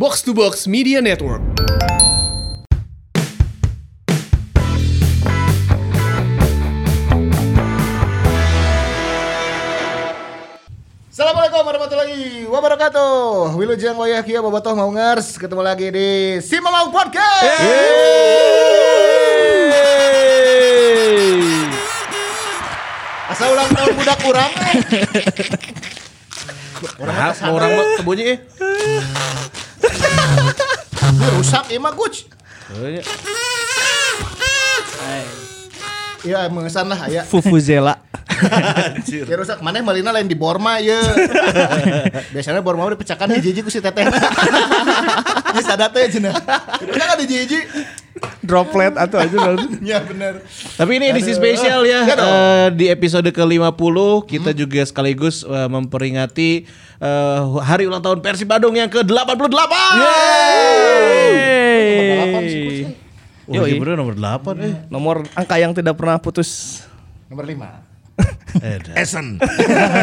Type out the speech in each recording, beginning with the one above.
Box to Box Media Network. Assalamualaikum warahmatullahi wabarakatuh. Wilujeng wayah kia bobotoh mau ngers ketemu lagi di Si Mamau Podcast. Asal ulang tahun budak kurang. Nah, mau orang mah kebunyi eh. Rusak ieu mah Guc. Iya mengesan lah aya. Fufuzela. Ya rusak mana malina lain di Borma ya. Biasanya Borma udah pecahkan hiji-hiji ku si teteh. Ini sadar teh cenah. Pecahkan hiji-hiji. Droplet atau aja. Ya bener. Tapi ini edisi Aduh. spesial ya. Ya. Eh, di episode ke-50 kita juga sekaligus eh, memperingati eh, hari ulang tahun Persib Bandung yang ke-88. Yeay. Yoi. bener nomor 8 eh. Nomor angka yang tidak pernah putus. Nomor 5. Esen.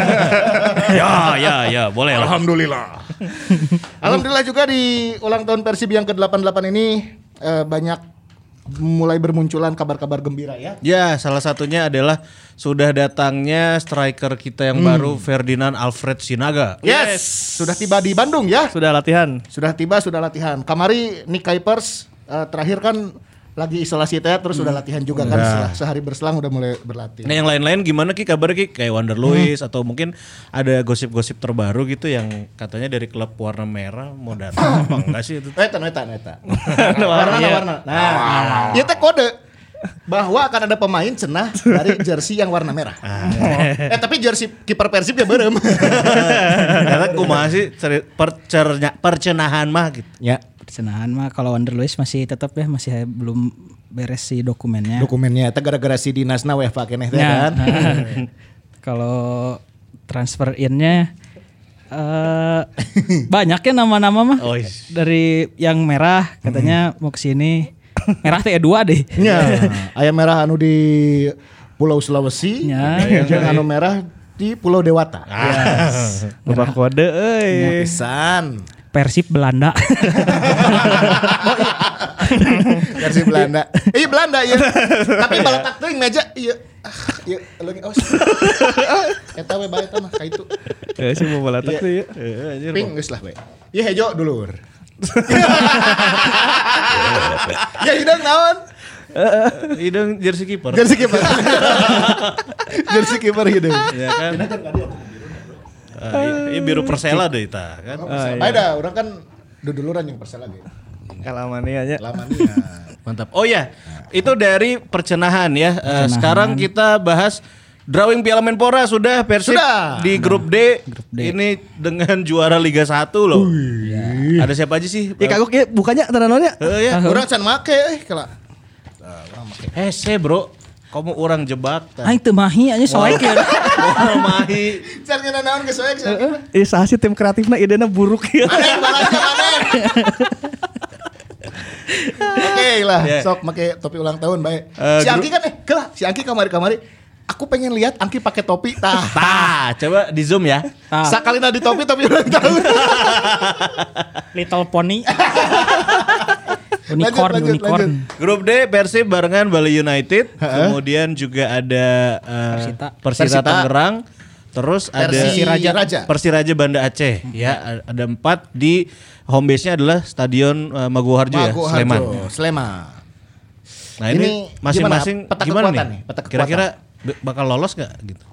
ya, ya, ya, boleh lah. Alhamdulillah. Alhamdulillah juga di ulang tahun Persib yang ke-88 ini eh, banyak mulai bermunculan kabar-kabar gembira ya. Ya, salah satunya adalah sudah datangnya striker kita yang baru Ferdinand Alfred Sinaga. Yes, sudah tiba di Bandung ya. Sudah latihan. Sudah tiba, sudah latihan. Kamari Nick Kuipers eh, terakhir kan lagi isolasi teh terus sudah latihan juga kan setelah sehari berselang udah mulai berlatih. Nah yang lain-lain gimana Ki kabar Ki? Kayak Wander Luis atau mungkin ada gosip-gosip terbaru gitu yang katanya dari klub warna merah mau datang apa enggak sih itu? Eta, eta, eta. warna, warna. Nah, itu teh kode bahwa akan ada pemain cenah dari jersey yang warna merah. eh tapi jersey kiper Persib ya berem. Karena kumaha sih ceri- percernya, percenahan mah gitu. Ya, persenahan mah kalau Wander Luis masih tetap ya masih belum beres si dokumennya. Dokumennya eta gara-gara si Dinasna weh pakai neh teh Ya, kan. kalau transfer innya eh banyak ya nama-nama mah. Oh. Dari yang merah katanya mau ke sini. Merah teh dua deh. Nya, ayam merah anu di Pulau Sulawesi, Ya. jeung anu merah di Pulau Dewata. Berapa kode euy. Pisan. Persib Belanda. Versi Belanda. Iya Belanda ya. Tapi balatak teuing meja iya. Ah, Iya, lagi awas. Eta we bae tah mah ka itu. Ya sih mau balatak tuh ya. Ping geus lah we. Iya hejo dulur. Ya hidung naon? Hidung jersey kiper. Jersey kiper. Jersey kiper hidung. Ya kan? Ah, iya, iya, biru Persela deh ita kan. Bae dah, urang kan duduluran yang Persela ge. Kalamania nya. Lama nih ya. Mantap. Oh ya, itu dari percenahan ya. Eh, sekarang kita bahas drawing Piala Menpora sudah Persib Sudah. di grup D. Ini dengan juara Liga 1 loh. Ada siapa aja sih? Ya kagok ya bukannya tanah nonnya. Eh, ya. Urang can make eh kala. Hese bro, kamu orang jebak. Aing teu mahi anya soek ya. Mau mahi. Can ngena naon geus we. Eh saha sih tim kreatifna idena buruk ya. Oke lah, Ya. sok make topi ulang tahun baik. Eh, si Angki kan eh, kelah, si Angki kamari-kamari. Aku pengen lihat Angki pakai topi tah. Tah, coba di zoom ya. Ah. Sakali di topi topi ulang tahun. Little Pony. unicorn, Lanjut, lanjut, unicorn. lanjut. Grup D Persib barengan Bali United, kemudian juga ada eh, Persita. Persita, Persita. Tangerang, terus ada Persiraja. Raja. Persiraja Banda Aceh. Ya, ada empat di home base-nya adalah Stadion uh, Maguwoharjo ya, Sleman. Sleman. Nah, ini, Ini masing-masing gimana? Peta gimana nih? peta. Kira-kira bakal lolos nggak gitu?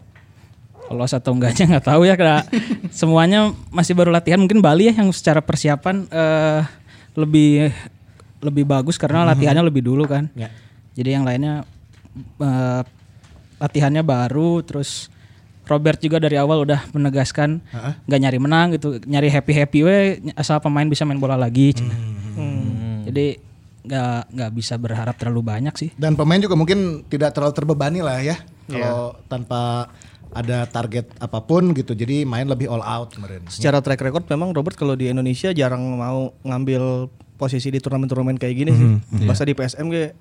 Lolos atau enggaknya nggak tahu ya karena semuanya masih baru latihan mungkin Bali ya yang secara persiapan eh, lebih lebih bagus karena latihannya lebih dulu kan. Ya. Jadi yang lainnya eh, latihannya baru terus Robert juga dari awal udah menegaskan nggak nyari menang gitu, nyari happy happy we asal pemain bisa main bola lagi. cenah. Jadi nggak nggak bisa berharap terlalu banyak sih. Dan pemain juga mungkin tidak terlalu terbebani lah ya. Kalau tanpa ada target apa pun gitu. Jadi main lebih all out kemarin. Secara track record memang Robert kalau di Indonesia jarang mau ngambil posisi di turnamen-turnamen kayak gini sih. Masa di PSM ge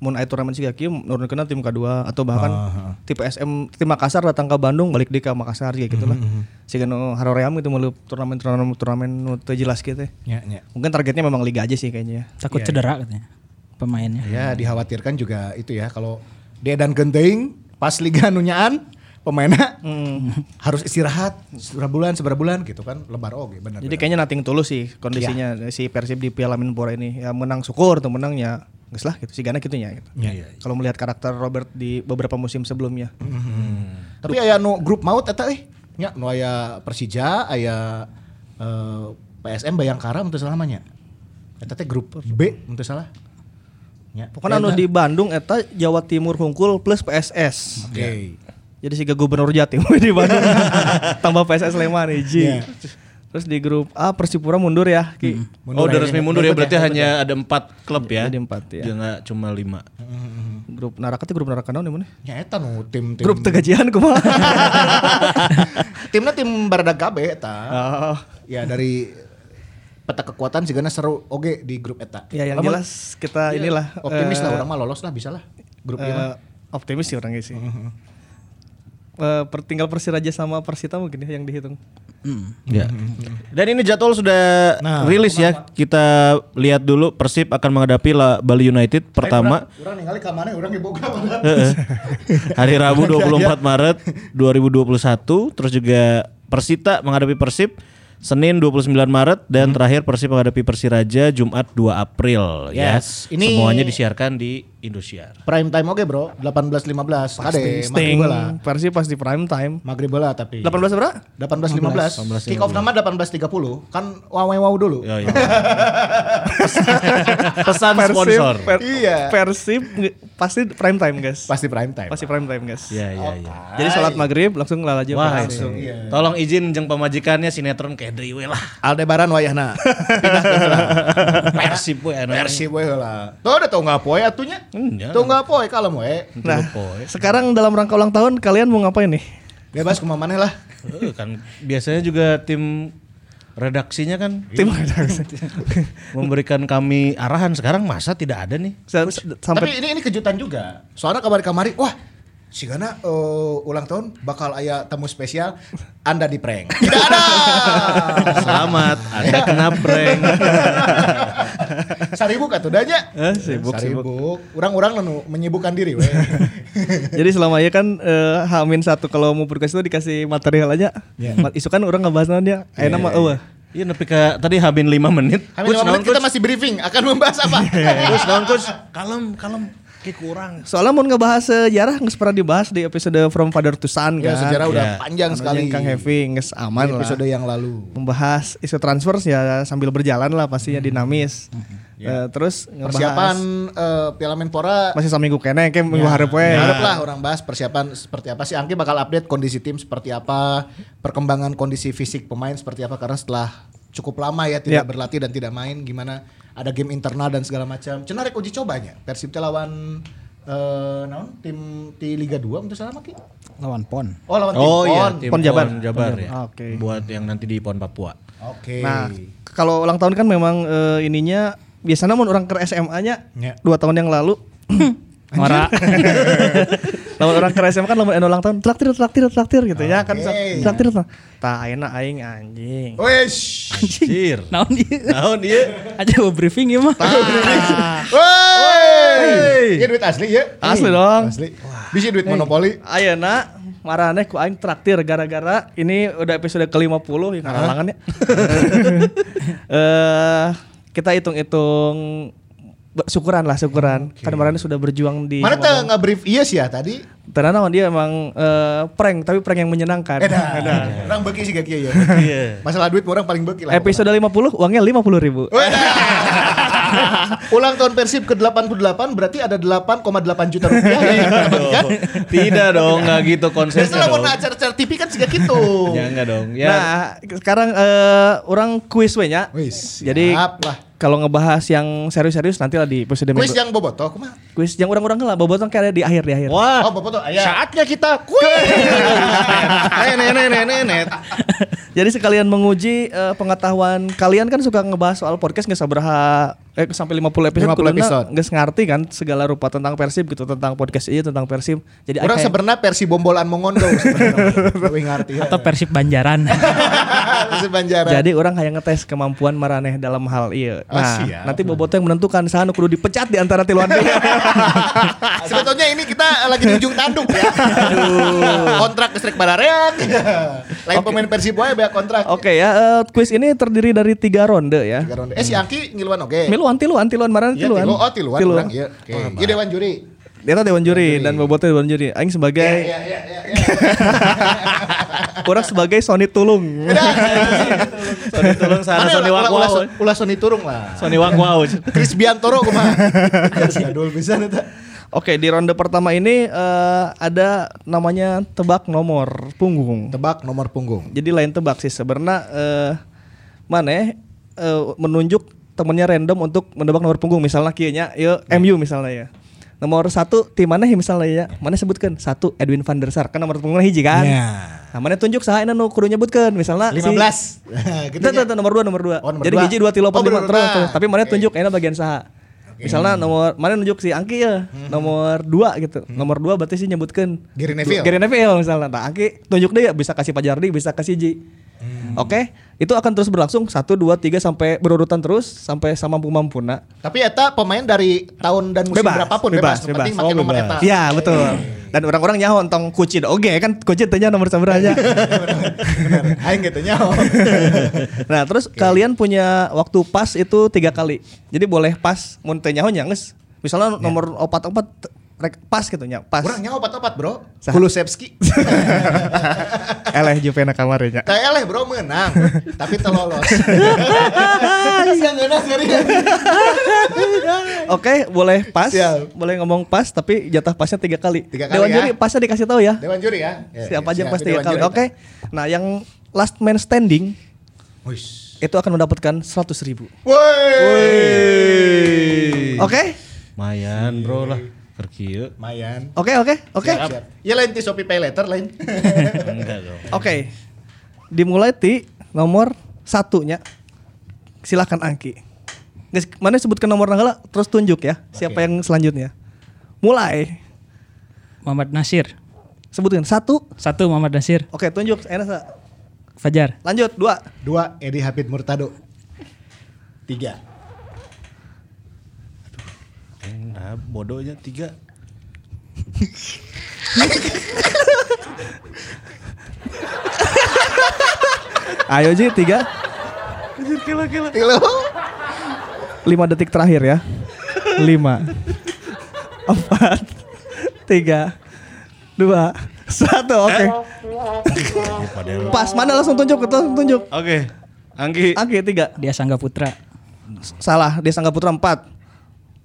mun aya turnamen siga kieu nurunkeun tim kedua atau bahkan tim PSM tim Makassar datang ke Bandung balik di ke Makassar kayak gitu lah. Siga nu haroream gitu meuleup turnamen-turnamen turnamen nu teu jelas gitu. Ya, ya. Mungkin targetnya memang liga aja sih kayaknya ya. Takut cedera katanya pemainnya. Ya dikhawatirkan juga itu ya kalau dia dan genting pas liga nunyaan pemainnya harus istirahat seberapa bulan seberapa bulan gitu kan lebar oke benar. Jadi kayaknya nating tulus sih kondisinya si Persib di Piala Menpora ini. Ya menang syukur tuh menangnya. Geus lah gitu. Sigana gitu nya gitu. Kalau melihat karakter Robert di beberapa musim sebelumnya. Tapi aya nu grup maut eta euy. Nya nu aya Persija, aya eh, PSM Bayangkara untuk salah namanya. Eta teh grup B untuk salah. Ya. Pokoknya anu di Bandung eta Jawa Timur Hungkul plus PSS. Oke. Jadi si gubernur Jatim di Bandung tambah PSS Sleman hiji. Iya. Terus di grup A Persipura mundur ya Ki. oh, udah resmi mundur ya berarti hanya ada empat klub ya. Jadi empat ya. Dia nggak cuma lima. Grup Naraka teh grup Naraka naon di mana? Ya eta nu tim tim Grup tegajian kumaha? timnya tim Barada Gabe eta. Oh. Ya dari peta kekuatan sigana seru oge di grup eta. Ya yang Lamun- jelas kita Iya, inilah optimis lah eh, orang mah lolos lah bisa lah grup ieu mah. eh, optimis sih orangnya sih. Eh, per- tinggal Persiraja sama Persita mungkin ya yang dihitung. Ya. Dan ini jadwal sudah Nah, rilis ya. Kita lihat dulu Persib akan menghadapi La- Bali United pertama Orang orang diboga mana. Heeh. hari Rabu 24 Maret 2021. Terus juga Persita menghadapi Persib Senin 29 Maret dan terakhir Persib menghadapi Persiraja Jumat 2 April Yes, ya. ini- Semuanya disiarkan di Indosiar. Prime time oge bro, 18.15. Kade, Sting lah. Persib pasti prime time. Maghrib lah tapi. 18 berapa? 18.15. Kick off nama 18.30. Kan wow wow dulu. Ya, ya. Pesan sponsor. Per- Iya. Persib nge- pasti prime time guys. Pasti prime time. Pasti prime time guys. Ya, ya, ya. Jadi sholat maghrib langsung lalaja Wah, langsung. itu. Tolong izin jeng pemajikannya sinetron kayak deui we lah. Aldebaran wayahna. Pindah ke. Persib we. Persib we heula. Tuh udah tau nggak poe atunya. Iya. Tuh nggak poe kalem we. Nah, sekarang dalam rangka ulang tahun kalian mau ngapain nih? Bebas kumaha maneh lah. Eh, kan biasanya juga tim redaksinya kan Tim memberikan kami arahan sekarang masa tidak ada nih Sa- Tapi sampai ini ini kejutan juga. Soalnya kamari-kamari, wah si Gana eh, ulang tahun bakal aya tamu spesial Anda di prank. Tidak ada. selamat anda kena prank Saribuk atuh danya. Eh, sibuk, Saribuk. Orang-orang nu menyibukkan diri we. Jadi selama ya kan eh, Hamin satu kalau mau podcast itu dikasih material aja. Ma- Isu kan orang ngebahas naon dia. Ayeuna mah eueuh. iya nepi ka tadi habin 5 menit Kami lima menit kita masih briefing akan membahas apa. terus naon coach kalem kalem kayak kurang Soalnya mau ngebahas sejarah nggak pernah dibahas di episode From Father to Son ya kan. sejarah udah Ya. panjang sekali. Kang Heavy nges aman Di lah. episode yang lalu. Membahas isu transfer ya sambil berjalan lah pastinya dinamis. Eh, terus ngebahas Persiapan eh, Piala Menpora masih saminggu kene kayak minggu hareup we. Harap lah orang bahas persiapan seperti apa sih. Angki bakal update kondisi tim seperti apa, perkembangan kondisi fisik pemain seperti apa karena setelah cukup lama ya tidak Ya. berlatih dan tidak main gimana ada game internal dan segala macam. Cenah rek uji cobanya. Persib teh lawan eh naon tim di Liga 2 untuk salah Ki? Lawan PON. Oh lawan tim oh iya PON. tim Pon Jabar. Pon Jabar ya Ah, oke. buat yang nanti di Pon Papua Oke. Nah, kalau ulang tahun kan memang eh, ininya biasanya mau orang ke SMA-nya Ya. dua tahun yang lalu. Ora. lawan orang ke SMA kan lamun anu ulang tahun traktir traktir traktir gitu ya kan traktir traktir. Tah ayeuna aing anjing. Wish. Anjir Naon ieu? naon iya Aja mau briefing ya mah. Woi. Iya duit asli ya? Asli dong. Asli. Bisa duit monopoli. Ayeuna marane ku aing traktir gara-gara ini udah episode ke-50 yang ngarangan ya. Eh kita hitung-hitung syukuran lah syukuran. Kan kemarin sudah berjuang di Mana tuh nge-brief iya sih ya tadi? Ternyata dia emang eh, prank tapi prank yang menyenangkan. Edan. Orang beki sih kaki ya. iya Masalah duit orang paling beki lah. Episode 50 uangnya 50 ribu. Ulang tahun Persib ke-88 berarti ada 8,8 juta rupiah ya. yang kita bagikan. tidak dong nggak gitu konsepnya lah mau dong acara-acara TV kan juga gitu. ya enggak dong ya Nah, sekarang eh, orang kuis we nya. Wis, Jadi siap lah. kalau ngebahas yang serius-serius nanti lah di episode Kuis yang bobotoh kumaha? Kuis yang orang-orang lah bobotong kayak di akhir di akhir. wah Oh, bobotoh aya. saatnya kita kuis nenek nenek nenek Jadi sekalian menguji eh, pengetahuan kalian kan suka ngebahas soal podcast nggak sabaraha eh sampai 50 episode 50 kuluna episode. geus ngarti kan segala rupa tentang Persib gitu, tentang podcast iya tentang Persib. Jadi Orang sebenarnya versi bombolan Mongondo sebenarnya. Ngerti. ya. Atau Persib Banjaran. Banjaran. Jadi orang kayak ngetes kemampuan maraneh dalam hal iya. Oh, Nah, siap. nanti Boboto yang menentukan saha nu kudu dipecat di antara tiluan. Sebetulnya ini kita lagi di ujung tanduk ya. kontrak listrik barareak. Lain pemain Persib wae bea kontrak. Oke ya, eh, quiz ini terdiri dari tiga ronde ya. Tiga ronde. Eh si Angki ngiluan oke. Miluan, tiluan, tiluan, marane Iya, tiluan. tilu. Oh, tiluan, orang. Iya. Oke. Iya dewan juri. Dia tuh dewan juri dan Boboto dewan juri. Aing sebagai Iya, iya, iya, iya. orang sebagai Sony Tulung. Sony tulung sana Sony wak ulah- Sony Turung lah. Sony wow. Chris Biantoro kumaha. Jadul bisa eta. Oke, di ronde pertama ini eh, ada namanya tebak nomor punggung. Tebak nomor punggung. Jadi lain tebak sih sebenarnya eh mana eh, menunjuk temennya random untuk menebak nomor punggung misalnya kieu nya ieu MU misalnya ya. Nomor satu tim mana ya misalnya ya? Mana sebutkan? Satu Edwin van der Sar kan nomor punggungnya hiji kan? Ya. Nah, mana tunjuk saha nu kudu nyebutkeun misalnya 15. Gitu tuh, tuh, nomor dua nomor dua. Oh, nomor Jadi dua. hiji dua tilu Oh, lima terus tuh. Tapi mana tunjuk enak bagian saha. Misalnya nomor mana nunjuk si Angki ya, nomor dua gitu. Nomor dua berarti sih nyebutkan Gary Neville. Gary Neville misalnya. Nah, Angki tunjuk deh ya bisa kasih Pajardi, bisa kasih Ji. Oke, itu akan terus berlangsung satu dua tiga sampai berurutan terus sampai sama mampu mampuna. Tapi eta pemain dari tahun dan musim Bebas, berapapun bebas, bebas. Bebas. Oh, nomor bebas. eta. Ya betul. Dan orang-orang nyaho tong kucit. Oke kan kucit tanya nomor sabar aja. Bener. Aing gitu nyaho. nah terus kalian punya waktu pas itu tiga kali. Jadi boleh pas mun teu nyaho nya geus. Misalnya nomor opat opat rek pas gitu nya pas. Urang nyaho opat-opat, Bro. Saha? Kulusevski. Eleh jupena kamarnya. Kayak leh bro menang, tapi telolos. Serius. Oke, boleh pas, Siap. boleh ngomong pas, tapi jatah pasnya tiga kali. Tiga kali Dewan ya. juri pasnya dikasih tahu ya. Dewan juri ya. Ya, Siapa ya, aja yang siap. pas tiga kali. Oke. Nah, yang last man standing Wish. itu akan mendapatkan 100 ribu. Woi. Oke, Mayan bro lah. Kerkieu. Mayan. oke, oke, oke, Siap, siap. Ya lain ti Shopee Pay Later lain. Enggak dong. oke. Dimulai ti nomor satunya. Silakan Angki. Guys, mana sebutkan nomor nangala terus tunjuk ya. Siapa Oke. yang selanjutnya? Mulai. Muhammad Nasir. Sebutkan satu. Satu Muhammad Nasir. Oke, tunjuk. Enak Sa. Fajar. Lanjut dua. Dua Edi Habib Murtado. Tiga. Nah bodohnya tiga. Ayo Ji, tiga. Tilo. Lima detik terakhir ya. Lima. Empat. Tiga. Dua. Satu. Oke. Padahal. Pas. Mana langsung tunjuk. Langsung tunjuk. Oke. Anggi. Angki tiga. Dia Sangga Putra. Salah. Dia Sangga Putra empat.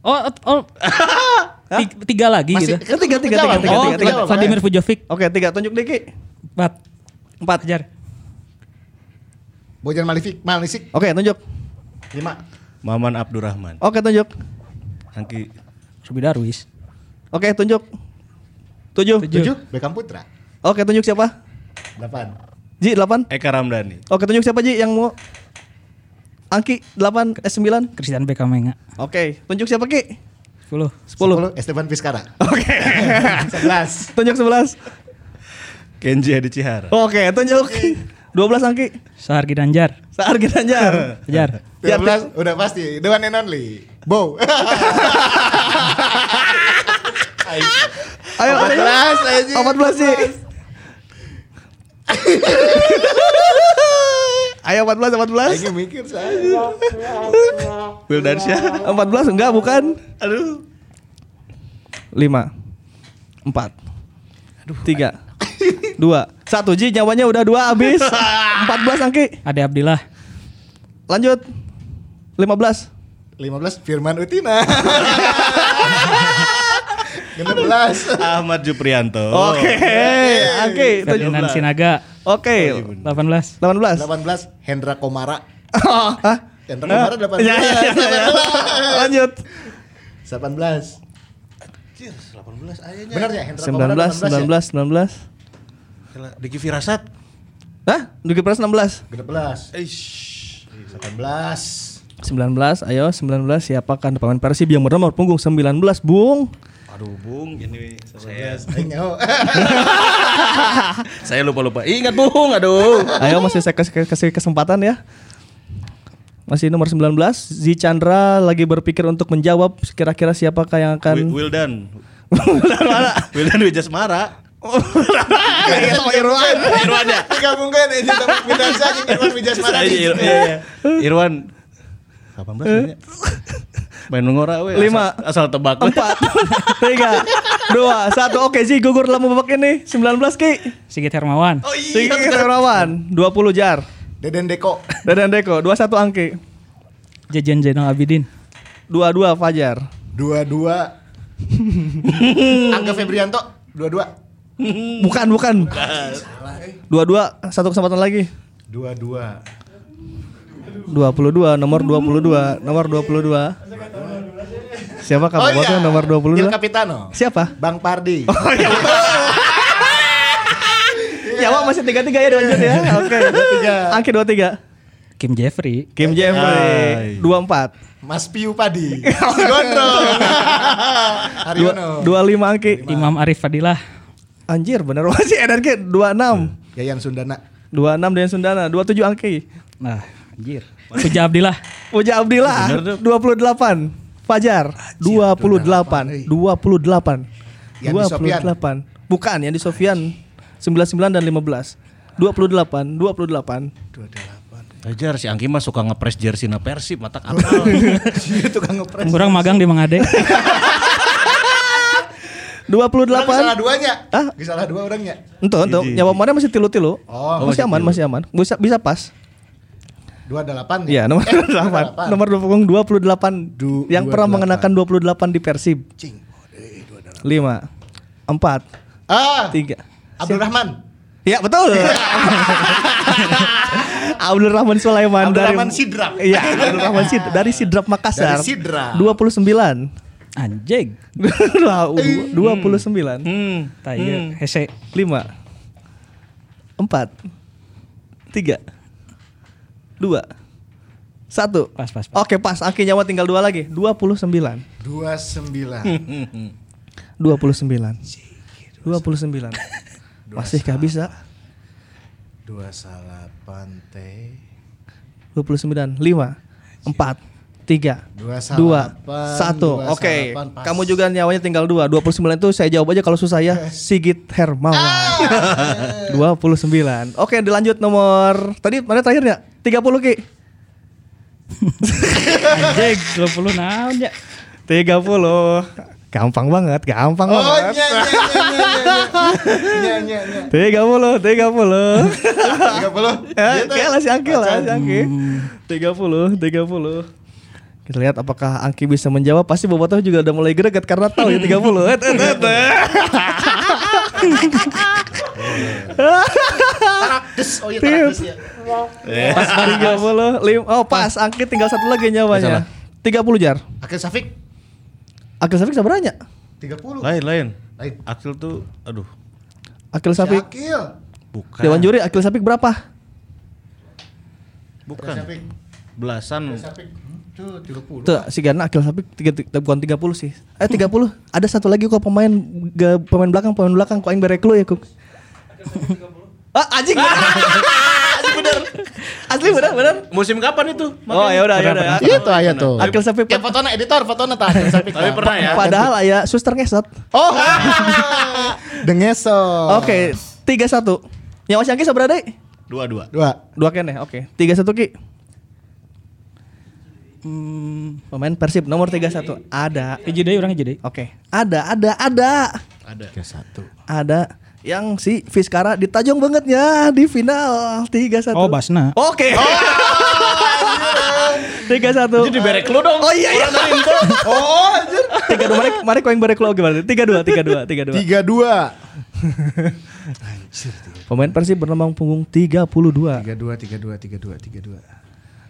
Oh, oh. Tiga, tiga lagi Masih gitu. Kan tiga, tiga, tiga, tiga, oh, tiga, tiga. Vladimir Pujovic. Oke, tiga. Tunjuk Diki. Empat. Empat. Fajar. Bojan Malifik, Malisik. Oke, tunjuk. Lima. Maman Abdurrahman. Oke, tunjuk. Anggi. Ruby Darwis. Oke, tunjuk. Tujuh. Tujuh. Beckham Putra. Oke, tunjuk siapa? Delapan. Ji, delapan. Eka Ramdhani. Oke, tunjuk siapa Ji yang mau? Angki, delapan. Eh, sembilan. Christian Beckhamenga. Oke, tunjuk siapa Ki? 10. Sepuluh. Esteban Vizcara. Oke. Sebelas. tunjuk sebelas. Kenji Adi Cihara. Oke, tunjuk. 12 Angki. Sahargi Danjar. Saar Ginanjar. Fajar. Tiga belas. Udah pasti. The one and only. Bow. Ayo, 14 aja. 14 sih. Ayo 14, 14. Lagi mikir saya. Wildansyah. 14 enggak bukan. Aduh. 5 4 Aduh. 3 2 1 Ji nyawanya udah 2 habis. 14 Angki. Ade Abdillah. Lanjut. 15. 15 Firman Utina. 16. Ahmad Juprianto. Oke. Angki. Ferdinand 17. Sinaga. Oke. 18. 18. 18 Hendra Komara. Hah? Hendra Komara 18. Ya, ya, ya, ya. Lanjut. 18. 18 ayahnya. Benar ya Hendra Komara 19, 18 ya? 19, 19. Diki Firasat. Hah? Duki Pras 16. 16. Eish. 18. 19, ayo 19 siapakah pemain Persib yang bernomor punggung 19, Bung? Aduh, Bung, ini saya Nyaho. saya lupa-lupa. Ingat, Bung. Aduh. Ayo masih saya kasih, kasih kesempatan ya. Masih nomor 19, Zi Chandra lagi berpikir untuk menjawab kira-kira siapakah yang akan Wi- Wildan. Wildan Wijasmara. Irwan. Irwan ya? Digabungkan ini sama saja Irwan Wijasmara. Saya iya, iya. Irwan 18 ya? Main ngora we. Lima. Asal, asal tebak. Empat, tiga, dua, satu. Oke, Zi gugur dalam babak ini. 19 Ki. Sigit Hermawan. Oh Tinggi Hermawan, 20 jar. Deden Deko. Dadan Deko, 21 Angki. Jajan Zainal Abidin. 22 Fajar. Dua-dua. Angga Febrianto. Dua-dua. Bukan, bukan. Dua-dua, satu kesempatan lagi. Dua-dua. 22, nomor 22, nomor 22. Siapa kamu bosnya nomor Il 22? Capitano. Siapa? Bang Pardi. Ya, Wak, masih tiga-tiga ya dilanjut ya. Oke. Angki 23. Kim Jeffrey. Kim Jeffrey 24. Mas Piu Padi. Gondrong. Haryono. Dua, 25 Angki. Imam Arif Fadilah. Anjir, bener masih Edan Ki 26. Yayan Sundana. 26 dengan Sundana, 27 Angki. Nah, anjir. Puja Abdillah. Puja Abdillah 28. Fajar 28. 28. Yandi Sofian. 28. Bukan, yang di Sofian 99 dan 15. 28, 28. Ajar si Angki mah suka ngepres jersey na Persib mata kapal. Dia tukang ngepres. Kurang magang di Mangade. 28. Orang salah duanya. Hah? Salah dua orangnya. Entuh, entuh. Nyawa mana masih tilu-tilu. Oh, masih aman, masih aman. Bisa bisa pas. Dua delapan. Iya, nomor Eh, 28. Nomor 28 28 Du- yang dua pernah delapan. mengenakan 28 di Persib. Cing. 5 4 Ah. 3 Abdul Rahman. Ya betul. Abdul Rahman Sulaiman Abdul dari Rahman Sidrap. Iya, Abdul Rahman Sid dari Sidrap Makassar. Dari Sidrap. 29. Anjing. Wah, du- 29. Hmm, tayo. Hese. 5 4 3 2 1 Pas, pas, pas. Oke pas, Angki nyawa tinggal dua lagi. 29 Dua sembilan. 29 29 Masihkah bisa? Dua salapan teh. 29 5 4 3 Dua. 2 salapan, 1 dua Oke. salapan, pas. Kamu juga nyawanya tinggal 2 29 itu saya jawab aja kalau susah ya. Sigit Hermawan. 29 Oke dilanjut nomor Tadi mana terakhirnya? 30 Ki Anjing, 20 naon ya. 30 Gampang banget Gampang Oh, banget nya nya nya. 30 30 Tiga puluh. Ya, Gitu. kayak lah si Angki lah, si Angki. 30, 30. Kita lihat apakah Angki bisa menjawab. Pasti Bobotoh juga udah mulai greget karena tahu ya 30. Et, et, et. Tarakdes. Oh iya tarakdes ya. Pas 30, lim- oh pas Angki tinggal satu lagi nyawanya. 30 jar. Akhil Safik. Akil Safik? Tiga puluh. lain lain. Lain. Akil tuh aduh Akil Si Safik. Akil. bukan. Dewan juri Akil Safik berapa? bukan. Safik. Belasan. Safik. Tuh tiga puluh. Tuh si Gana Akil Safik tiga, tiga, bukan 30 sih. Eh 30. Ada satu lagi kok pemain ga, pemain belakang pemain belakang kok aing berek lu ya kok. Ah anjing. Anjing bener. Asli bener bener. Musim kapan itu? Oh ya udah ya udah. Itu aja tuh. Akil Safik Ya fotona editor, fotona Safik. Tapi pernah ya. Padahal aya suster ngesot. Oh. Dengeso. Oke, 31. Yang Mas Yangki seberapa deh? Dua dua. Dua. Dua kene, oke. 31 Ki. Hmm, Pemain Persib nomor 31. Ada. hiji deui urang hiji deui. Oke. Ada, ada, ada. Ada. Tiga satu. Ada yang si Fiskara ditajong bangetnya di final 31. Oh, Basna. Oke. 31. Jadi berek lu dong. Oh iya iya. Oh, anjir. Tiga dua mari mari koeng barek lo gimana? Tiga dua tiga dua tiga dua. Tiga dua. Pemain Persib bernambang punggung 32. Tiga dua, tiga dua, tiga dua, tiga dua.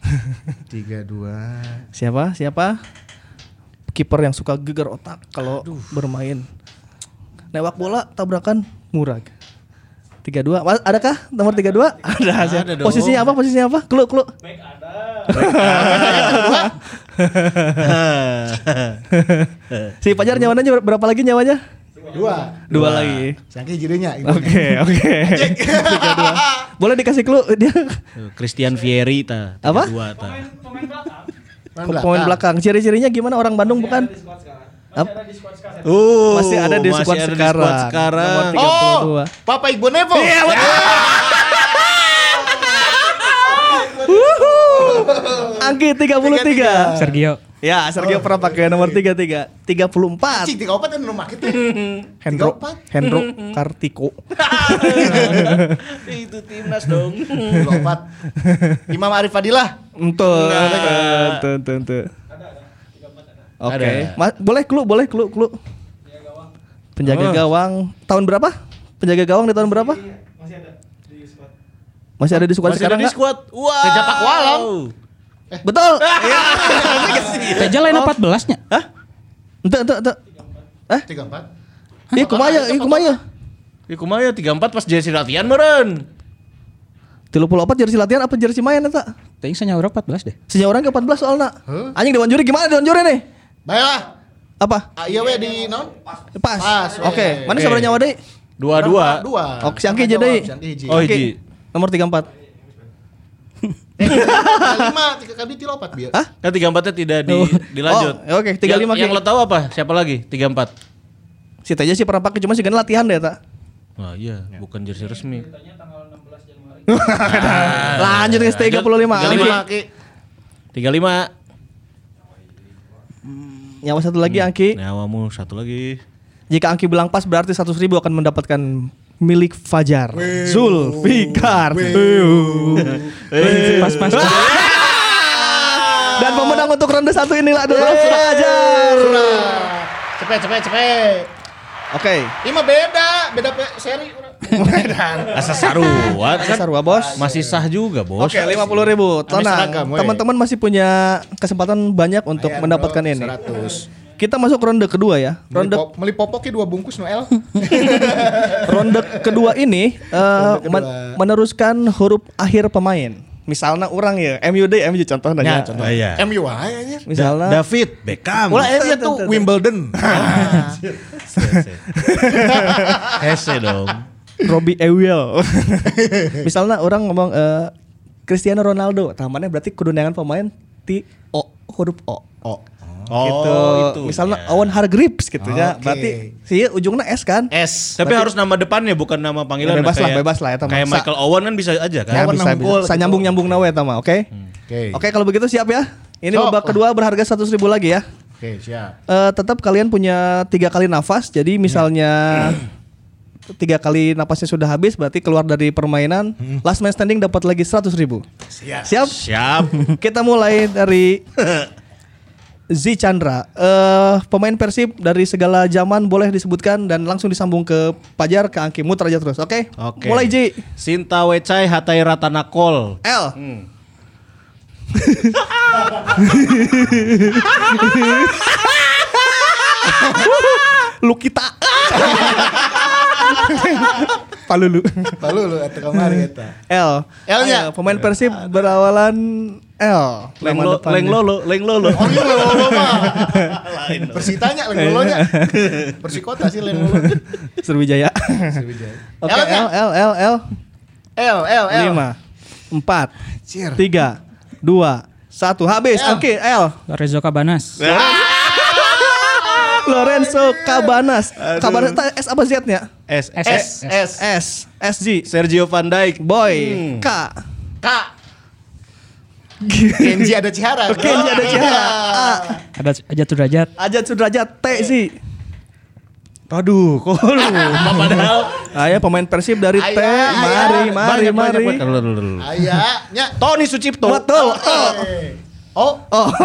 Tiga dua. Siapa? Siapa? Kiper yang suka geger otak kalau bermain. Newak bola tabrakan murag. 32. Mas, adakah nomor 32? Ada. siapa? dong. Posisinya apa? Posisinya apa? Klu, klu. si Pajar nyawanya ber- berapa lagi nyawanya? Dua. Dua lagi. Saking jadinya. Oke, oke. Dua. Boleh dikasih clue dia Christian Vieri ta. Apa? Dua, ta. pemain belakang. Ciri-cirinya gimana orang Bandung bukan? Uh, Masih ada di squad masih ada di sekarang. squad sekarang. Nomor Oh, 32. Papa Ibu Nevo. Iya, Angki 33. Sergio. Ya, Sergio pernah pakai nomor 33. 34. Cik, tiga opat kan rumah kita. Hendro. Hendro Kartiko. Itu timnas dong. Tiga opat. Imam Arif Fadilah. Entuh. Entuh, entuh, entuh. Oke. Ada. Ma- boleh clue, boleh clue, clue. Penjaga Oh. gawang tahun berapa? Penjaga gawang di tahun berapa? Masih ada di squad Masih ada sekarang di nggak? squad. Wow. Kejapak Walam. Betul. Teja lain 14-nya. Hah? Ente, ente, ente. Eh? Tiga empat. Ih, kumaya, ih, kumaya. Ya kumaha 34 pas jersey latihan meren. 34 jersey latihan apa jersey main eta? Saya nyawa 14 deh. Orang ke 14 soalnya. Anjing Dewan Juri gimana Dewan Juri nih? Baiklah. Apa? Ah, iya we di non? Pas. Pas, Oke, oke. mana Oke. sabar nyawa deh? Dua-dua. Dua. Oke, si Angki jadi. Si Angki hiji. Oh, Oke. hiji. Nomor 34. Eh, tiga lima, tiga kali tiga biar. Hah? Kan 34 nya tidak di, Oh. dilanjut. Oh, oke, 35 yang, yang lo tahu apa? Siapa lagi? 34. Si Teja sih pernah pakai cuma sih kan latihan deh tak. Wah iya, bukan jersey resmi. Lanjut ke 35 Angki. 35 Ki. 35. Nyawa satu lagi Angki. Nyawamu satu lagi. Jika Angki bilang pas berarti 100 ribu akan mendapatkan milik Fajar. Zulfikar. Pas-pas. Dan pemenang untuk ronde satu inilah adalah Fajar. Cepet, cepet, cepet. Oke. Ima beda, beda pe- seri. Asa saruat kan? Sarwa bos. Masih sah juga, Bos. Oke, lima puluh ribu. Tenang, teman-teman masih punya kesempatan banyak untuk Ayan, mendapatkan bro, ini. 100. Kita masuk ronde kedua ya. Ronde pop, meli popoknya dua bungkus Noel. ronde kedua ini eh, Ronde kedua. men- meneruskan huruf akhir pemain. Misalnya orang ya, MUD, MU contohnya. Ya, ya. contoh. Ah, iya. MU aja anjir. Misalnya David Beckham. Ulah MU tuh Wimbledon. Hese dong. Robbie Ewell. Misalnya orang ngomong eh, Cristiano Ronaldo, tamannya berarti kedudukan pemain ti O huruf O. Oh. gitu. itu. Misalnya ya. Owen Hargreaves gitu ya. Oke. Berarti si ujungnya S kan? S. Tapi harus nama depannya bukan nama panggilan. Ya, bebas lah, kayak- bebas lah, ya, teman. Kayak Sa- Michael Owen kan bisa aja kan. Ya, Owen bisa, bisa. Saya gitu. nyambung-nyambung nawe tama, oke? Oke. Oke, kalau begitu siap ya. Ini So, babak oh. kedua berharga 100 ribu lagi ya. Oke, siap. Eh, tetap kalian punya tiga kali nafas. Jadi misalnya tiga kali nafasnya sudah habis, berarti keluar dari permainan. Last man standing dapat lagi 100 ribu. Siap. Siap? Siap. Kita mulai dari Z Chandra. Eh, pemain Persib dari segala zaman boleh disebutkan dan langsung disambung ke Pajar ke Angki muter aja terus. Oke? Oke. Mulai Ji. Sinta Wecai Hatai Ratanakol. L. Lukita. Palulu. Lalu lu eta kamari eta. L. L-nya? Ayo, pemain Persib berawalan L. Leng, lo, leng lolo, leng lolo. Oh iya lolo mah. Persitanya leng lolonya. Persikota sih leng lolo. Sriwijaya. Sriwijaya. Oke, L-nya? L, L, L, L. L L L. Lima, empat, Cier. tiga, dua, satu. Habis. L. Oke, L. Lorenzo Cabanas. Lorenzo Cabanas. Cabanas S apa Z-nya? S. S. S S S. SG. Sergio Van Dijk. Boy. Hmm. K. K. Kenji ada Cihara. Kenji ada Cihara. A. Ada aja tuh derajat. Ajat Sudrajat. T sih. Aduh, kok lu? Padahal Ayo pemain Persib dari T. Ayah, Mari, ayah. mari, mari. Ayahnya. Tony Sucipto. Betul. Oh. Oh.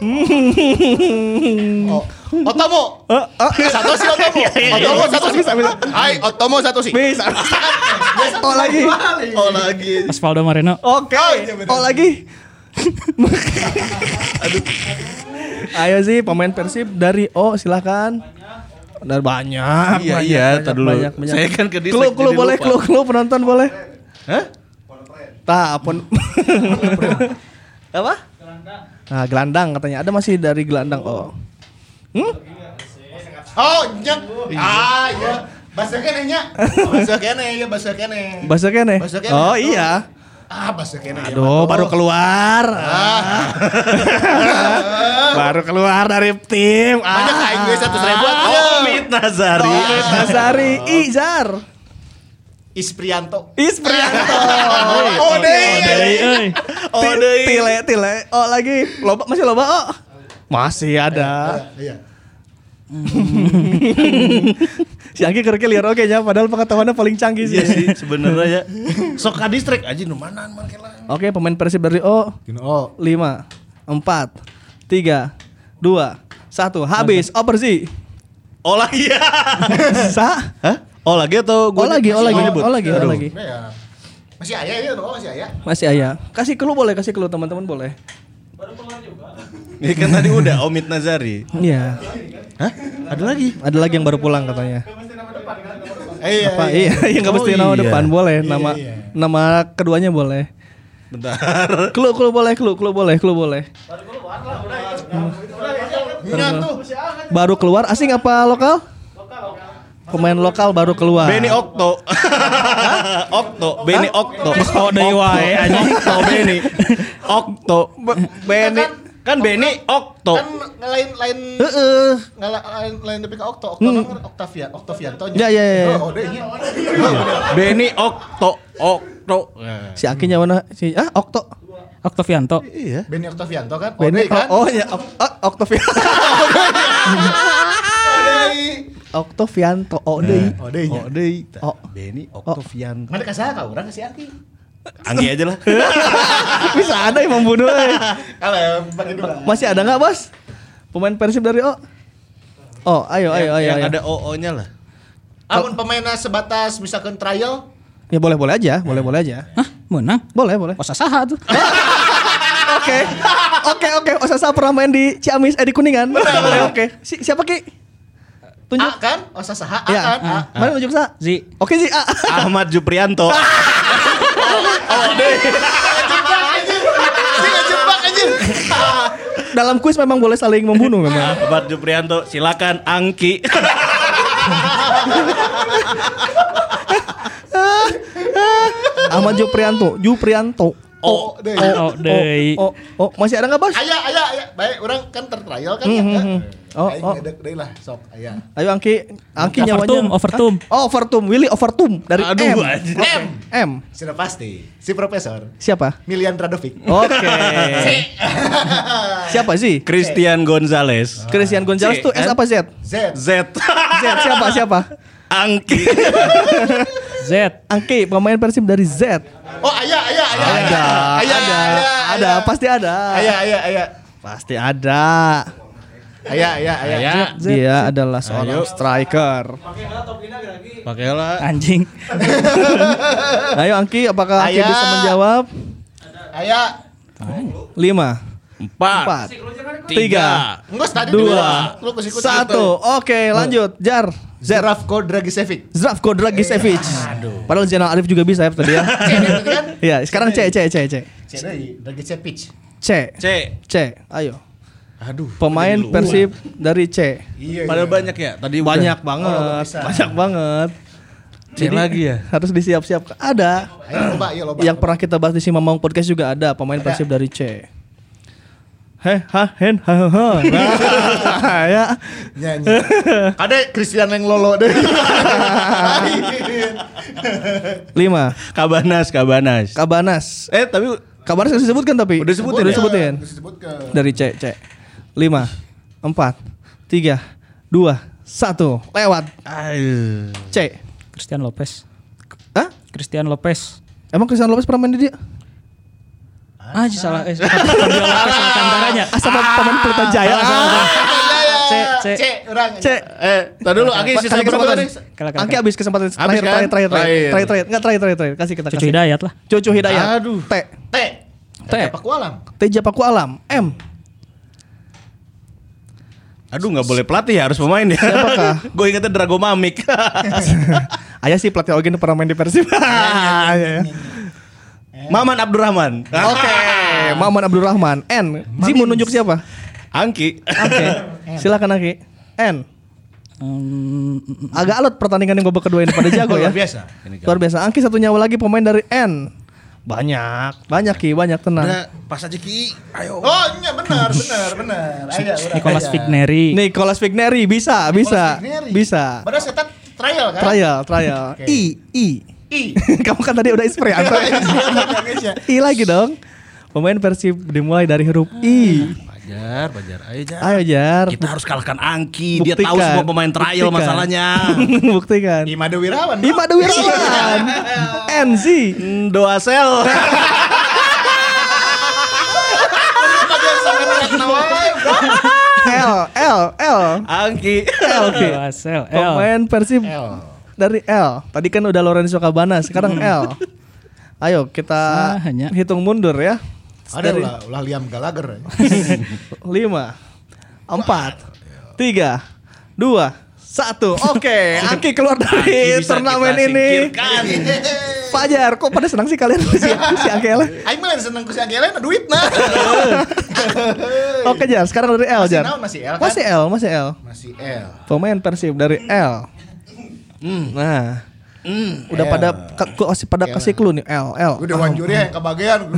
Oh. Oh. Otomo. Oh, oh. Satoshi Otomo. Otomo Satoshi. Hai, Otomo Satoshi. Bisa. Oh lagi. Oh lagi. Osvaldo Moreno. Oke. Oh lagi. Ayo sih pemain Persib dari O silakan. Dari banyak. Iya, banyak, iya, banyak, tar dulu. banyak, banyak. Saya kan ke clue jadi boleh, clue, clue penonton boleh. Hah? Tah, pon. Apa? Nah, gelandang katanya. Ada masih dari gelandang. Oh. Hmm? Oh, nyak. Ah, iya. Bahasa kene nya. Bahasa kene ya, bahasa kene. Bahasa kene. Bahasa kene. Oh iya. Ah, bahasa kene. ya, Aduh, Pak. baru keluar. baru keluar dari tim. Banyak aing gue 100 ribu Omid Nazari. Omid Nazari Izar. Isprianto. Isprianto. Oh, deh. euy. Oh, tile, tile. Oh, lagi. Loba masih loba, oh. Masih ada. Iya. Si Angki kerja liar oke nya padahal pengetahuannya paling canggih sih. Iya sih sebenarnya ya. Sok ka distrik aja nu mana man kela. Oke, pemain Persib dari O oh. 5 4 3 2 1 habis operasi. Oh lagi ya. Sa? Hah? Oh lagi atau Oh lagi, oh lagi, nyebut? oh lagi, oh lagi. Ya. Masih ayah ya, no? masih ayah. Masih ayah. Kasih clue boleh, kasih clue teman-teman boleh. Ini kan tadi udah Omid Nazari. Iya. Hah? Ada lagi? Ada lagi yang baru pulang katanya. Eh, iya, Apa? Iya, yang nggak Oh, mesti nama iya. depan boleh, Iya, nama iya. nama keduanya boleh. Bentar. Clue, clue boleh, clue, clue boleh, clue boleh. Iya tuh. Baru keluar asing apa lokal? Pemain lokal baru keluar. Benny Okto. Okto, Benny Okto. Oh, deui wae, anjing. Okto Benny. Okto. Benny. Kan Benny Okto. Kan lain lain Heeh. lain lain tapi ke Okto. Okto kan Octavia, Octavianto. Ya, ya, ya, ya. Oh, deh iya. Benny Okto. Okto. Si Akinya mana? Si ah Okto. Oktavianto. Iya. Benny Octavianto kan? Oh, Benny kan? Oh, oh ya Ok- ah, Oktavianto. deh. Oktavianto. Oh deui. Oh, deh. Oh, deui. Oh. Benny Oktovian. Mana kasih kau orang kasih Angki. Anggi aja lah. Bisa ada yang membunuh. eh. Kalau bagi dua. Masih ada nggak bos? Pemain Persib dari O? Oh, ayo, ayo, ayo, Yang ayo. ada OO-nya lah. Amun pemainnya sebatas misalkan trial, Ya boleh, boleh aja, boleh, boleh aja. Hah, menang? Boleh, boleh. Oh, saha tuh. Oke, oke, oke. Osasa pernah main di Ciamis, eh di Kuningan. Oke, oke. Si, siapa ki? Tunjuk. A kan? Osa saha A Ya, kan? A. mana tunjuk sa? Zi. Oke sih, A. Ahmad Juprianto. Si ngejebak anjir. Dalam kuis memang boleh saling membunuh memang. Ahmad Juprianto, silakan Angki. Ahmad Juprianto, Juprianto. Oh, deh. Oh, deui. Oh, oh, masih ada nggak bos? Ayah, ayah, ayah. Baik, orang kan tertrial kan Hmm, ya. hmm, kan? Oh, Aing oh. ngedek deui lah, sok ayah. Ayo Angki, Angki Overtum, nyawanya. Overtum. Hah? Oh, Overtum, Willy Overtum dari Aduh, M. anjir. M. M. Sudah pasti. Si profesor Siapa? Milian Radovic. Oke. Siapa sih? Christian Gonzalez. Christian Gonzalez Si, tuh S apa Z? Z. Z. Z siapa siapa? Angki. Z. Angki pemain Persib dari Z. Oh, ayah, ayah, ayah. Ada, ayah, ada, ayah, ada, ayah. pasti ada. Ayah, ayah, ayah. Pasti ada. Ayah, ayah, ayah. Dia adalah seorang striker. Pakailah. Anjing. Ayo Angki, apakah Angki bisa menjawab? Ayah. Lima, Empat. empat, tiga, Enggak tadi dua, satu. Oke, lanjut. Jar. Zerafko Dragicevic. Zdravko Dragicevic. Padahal Zainal Arif juga bisa ya tadi ya. Iya, sekarang C, C, C, C. C Dragicevic. C, C. C. Ayo. Aduh. Pemain jadi. Persib dari C. Iya. Padahal banyak ya. Tadi udah. Banyak banget, Oh, banyak banget. C lagi ya. Harus disiap-siap. Ada. Ayo loba, ayo loba. Yang pernah kita bahas di Simamang Podcast juga ada pemain Persib dari C. Heh, ha, hen, ha, ha, ha. Nah, ya. nyanyi. Ada Christian yang lolo deh. Lima. Kabanas, Kabanas. Kabanas. Eh tapi Kabanas sudah disebutkan tapi. Udah disebutin Udah ya? disebutin. Disebutkan. Dari C, C. Lima, empat, tiga, dua, satu. Lewat. C. Christian Lopez. Hah? Christian Lopez. Emang Christian Lopez pernah main di dia? Ah, salah. Eh, Fabio Lopez Alcantaranya. Asal pemain Pelita Jaya. Ah, C, C. C, orang. C. Eh, tadi dulu Aki sisa berapa kesempatan. Angki habis kesempatan terakhir, kan? terakhir, terakhir, terakhir, Terakhir. terakhir, terakhir, nggak terakhir, terakhir, terakhir, kasih kita Cucu. Hidayat lah. Cucu Hidayat. Aduh. T. T. T. Paku alam. T Japaku Alam. M. Aduh nggak boleh pelatih ya harus pemain ya. Siapakah? Gue ingetnya Drago Mamik. Ayah sih pelatih Ogen pernah main di Persib. Iya, iya. M. Maman Abdurrahman. Oke, Maman Abdurrahman. N. Zi mau nunjuk siapa? Angki. Oke. Silakan Aki. N. Agak alot pertandingan yang babak kedua ini pada jago ya. Luar biasa. Luar biasa. Angki satu nyawa lagi pemain dari N. Banyak, banyak Ki, banyak tenang. pas aja Ki. Ayo. Oh, iya benar, benar, benar. Urang Nicholas aya. Vigneri. Nicholas Vigneri bisa, bisa, Vigneri. bisa. Padahal setan trial kan? Trial, trial. Oke. I, I. I. Kamu kan tadi udah spray Anto. I lagi dong. Pemain Persib dimulai dari huruf I. Bajar, Bajar. Ayo Jar. Ayo Jar. Kita harus kalahkan Angki. Dia Buktikan. tahu semua pemain trial Buktikan. masalahnya. Buktikan. Imade Wirawan. bro. Ima Wirawan. NZ. Hmm, Doa sel. L, L, L. Angki. L, L. Pemain Persib L. dari L. Tadi kan udah Lorenzo Cabana, sekarang L. Ayo kita Sahanya. hitung mundur ya. Ada Dari ulah, ulah Liam Gallagher. lima, empat, tiga, dua, satu. Oke, Angki keluar dari turnamen ini. Fajar, kok pada senang sih kalian si, si Angki L? Aing mah seneng ku si Angela duit nah. Oke Jar, sekarang dari L Jar. masih L kan? Masih L, masih L. Masih L. Pemain Persib dari L. Nah, udah L. pada ku- kasih pada kasih clue nih L, L. Udah wanjuri yang kebagian.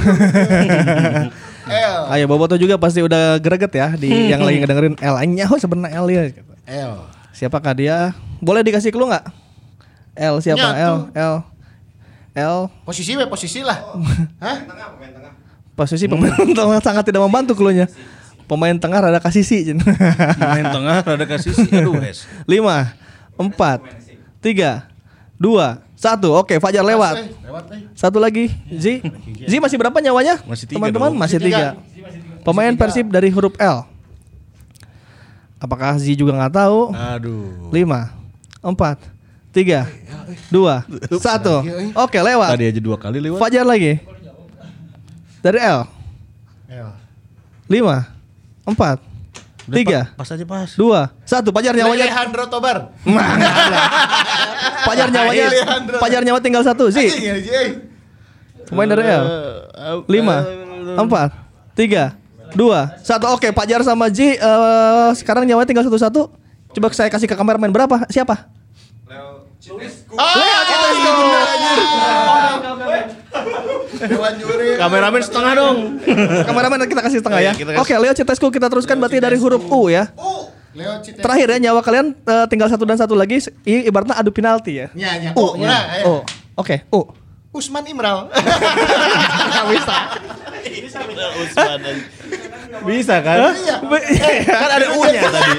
L. Ayo Boboto juga pasti udah greget ya di yang lagi ngedengerin L. Nyaho sebenarnya L ya. L. Siapakah dia? Boleh dikasih clue nggak? L siapa? L, Nyatu. L. L Posisi we posisi lah. Hah? posisi pemain tengah sangat tidak membantu clue-nya. Pemain tengah rada kasih sih. Main tengah rada kasih sih. Aduh, wes. Lima, empat, tiga, dua, satu. Oke, Fajar lewat. Eh, Lewat eh. Satu lagi, Z. Z masih berapa nyawanya? Masih tiga Teman-teman masih Masih tiga. Pemain Persib dari huruf L. Apakah Z juga nggak tahu? Aduh. Lima, empat, tiga, dua, satu. Oke, lewat. Tadi aja dua kali lewat. Fajar lagi. Dari L. L. Lima, empat, Udah, tiga, Pas pas aja pas. dua, satu. Fajar nyawanya. Alejandro Tobar. Nah. Fajar nyawanya. Fajar nyawa tinggal satu sih. Eh. Pemain dari L. Lima, empat, tiga, dua, satu. Oke, Fajar sama Ji eh, sekarang nyawa tinggal satu-satu. Coba saya kasih ke kameramen berapa? Siapa? Ah, kita bener anjir. Dewan juri. Kameramen setengah dong. Kameramen kita kasih setengah ya. Iya, kasih. Oke, Leo Citesku kita teruskan berarti dari huruf U ya. Leo. Terakhir ya nyawa kalian eh, tinggal satu dan satu lagi. I- ibaratnya adu penalti ya. Nya, nya. U, Oh, nah, ayo. U. Oke, U. Usman Imral. Bisa kan? Iya. Kan ada U-nya tadi.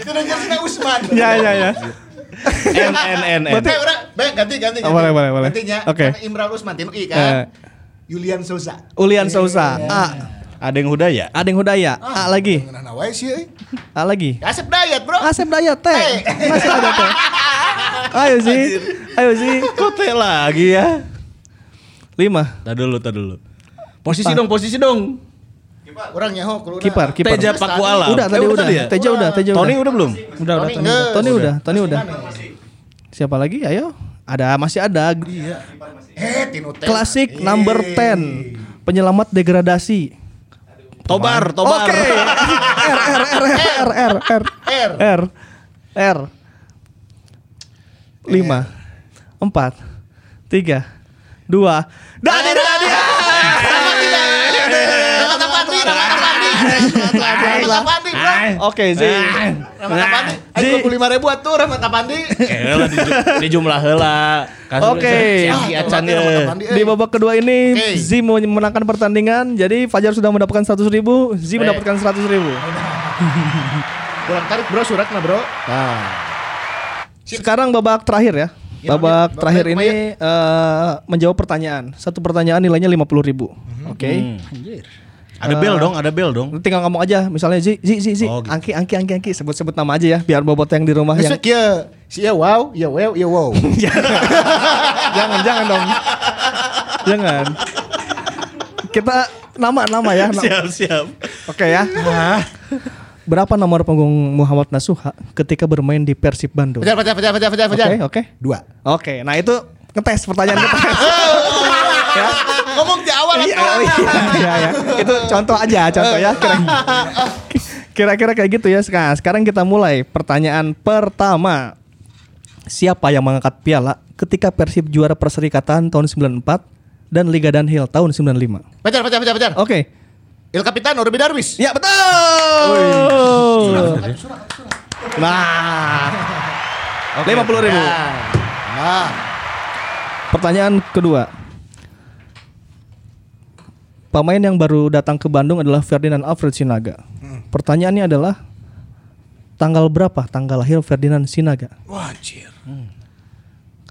Tidak jelasnya Usman. Ya, ya, ya. N N N N. Eh, udah, baik ganti ganti. Oh, ganti. boleh, boleh, boleh. Gantinya. Oke. Kan Imral Usman Tinu I Eh. kan. Julian. Ulian Sousa. Iya. A. Ada yang hudaya. Ada yang Hudaya. A lagi. Eh. A lagi. Asep Dayat, Bro. Asep Dayat teh. Masih ada teh. Ayo sih. Ayo sih. Kok teh lagi ya? Lima. Tadi dulu, tadi dulu. Posisi dong, posisi dong. Orang nyaho kulo. Kiper, kiper. Teja Paku Alam. Udah tadi Eh, udah. ya? Teja udah, Teja udah. Tony udah belum? Udah, udah. Tony Tony. udah, Tony udah. Siapa lagi? Ayo. Ada masih ada. Eh, Tinu teh. Klasik Eh. number 10. Penyelamat degradasi. Tobar, Tobar. Oke. R R R R R R R. R R. Lima, empat, tiga, dua. Dani Dani. Ramata Pandi. Ramata Pandi, Bro. Oke, Zi. Ramata Pandi. Ayo 25 ribu atuh Ramata Pandi. Kayaknya di, di jumlah heula. Kasus Oke. Ya. Eh. Di babak kedua ini. Zi memenangkan pertandingan. Jadi Fajar sudah mendapatkan 100 ribu, Zi mendapatkan 100 ribu. Kurang tarik, Bro, suratnya, Bro. Nah. Sekarang babak terakhir ya. Ya, Babak ya, terakhir ini eh, menjawab pertanyaan. Satu pertanyaan nilainya 50 ribu. Mhm. Oke. Ada bel dong, ada bel dong. Tinggal ngomong aja, misalnya Zi, Zi, Zi, Zi, Oh, gitu. Angki, Angki, Angki, Angki, sebut-sebut nama aja ya, biar bobot yang di rumah yang Besok ya, si ya wow, ya wow, ya wow. jangan, jangan dong, jangan. Kita nama-nama ya. na- Siap, siap. Oke ya. Berapa nomor punggung Muhammad Nasuha ketika bermain di Persib Bandung? Fajar, fajar, fajar, fajar, fajar, fajar. Oke, oke. Dua. Oke, nah itu ngetes pertanyaan ngetes. ya. Ngomong di awal Iya, oh iya, iya, iya. Itu contoh aja, contoh ya. Kira- Kira-kira kayak gitu ya. Sekarang, sekarang kita mulai. Pertanyaan pertama. Siapa yang mengangkat piala ketika Persib juara Perserikatan tahun 94 dan Liga Dunhill tahun 95? Pacar, pacar, pacar, pacar. Oke. Il Capitano Ruby Darwis. Ya betul. Nah. Lima puluh ribu. Nah, Pertanyaan kedua. Pemain yang baru datang ke Bandung adalah Ferdinand Alfred Sinaga. Pertanyaannya adalah tanggal berapa tanggal lahir Ferdinand Sinaga? wajir.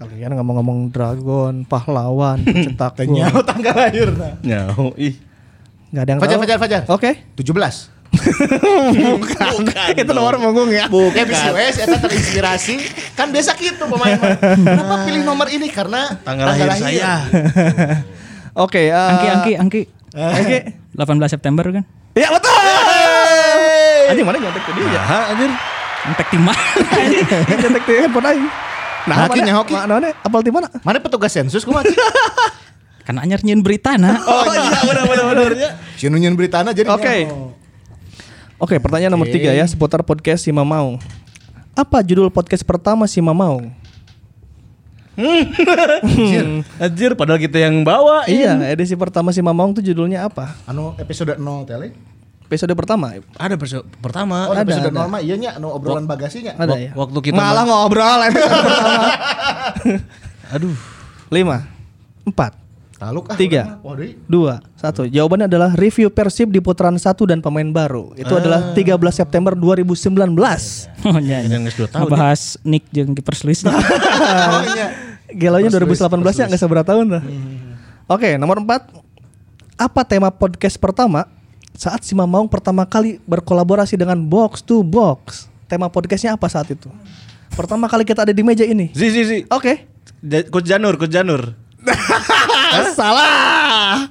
Kalian ngomong-ngomong dragon, pahlawan, pencetak gol. Tanya tanggal lahirna. Nyaho ih. Nggak ada yang Fajar, tahu? Fajar, Fajar. Oke. 17. Bukan. Itu nomor punggung ya. Ya bisa wes terinspirasi. Kan biasa gitu pemain. Kenapa pilih nomor ini? Karena Tanggal lahir saya. Oke. eh, Angki, Angki, Angki. Angki. 18 September kan? Ya betul. Anjing mana nyontek tadi ya? Hah anjir. Entek timah. Nyontek di handphone aing. Nah, Hoki mana? nya, hoki. Mana? mana? Apal di mana? Mana petugas sensus kumaha? kan anyar nyeun berita nah. Oh iya benar benar benar. Si nunyeun beritana jadi. Oke. Oke, pertanyaan nomor tiga ya seputar podcast si Mamaung. Apa judul podcast pertama si Mamaung? Anjir padahal kita yang bawa. Iya, edisi pertama si Mamaung tuh judulnya apa? Anu episode 0 tele. Episode pertama. Ada perso- pertama. Oh, Ada, episode ada. 0 mah iya nya anu obrolan bagasinya. Ada ya? waktu kita Malah ma- ngobrol episode pertama. Aduh. Lima, empat, Taluk ah. Tiga. dua, satu. Jawabannya adalah review Persib di putaran satu dan pemain baru. Itu adalah 13 September 2019. Oh iya. iya. Yang geus dua tahun. Ngebahas Nick jeung kiper Swiss. Oh, iya. Gelonya 2018 ya nggak seberapa tahun tuh. Oke, nomor 4. Apa tema podcast pertama saat si Mamaung pertama kali berkolaborasi dengan Box to Box? Tema podcastnya apa saat itu? Pertama kali kita ada di meja ini. Si si si. Oke. Ja- Coach Janur, Coach Janur. Salah.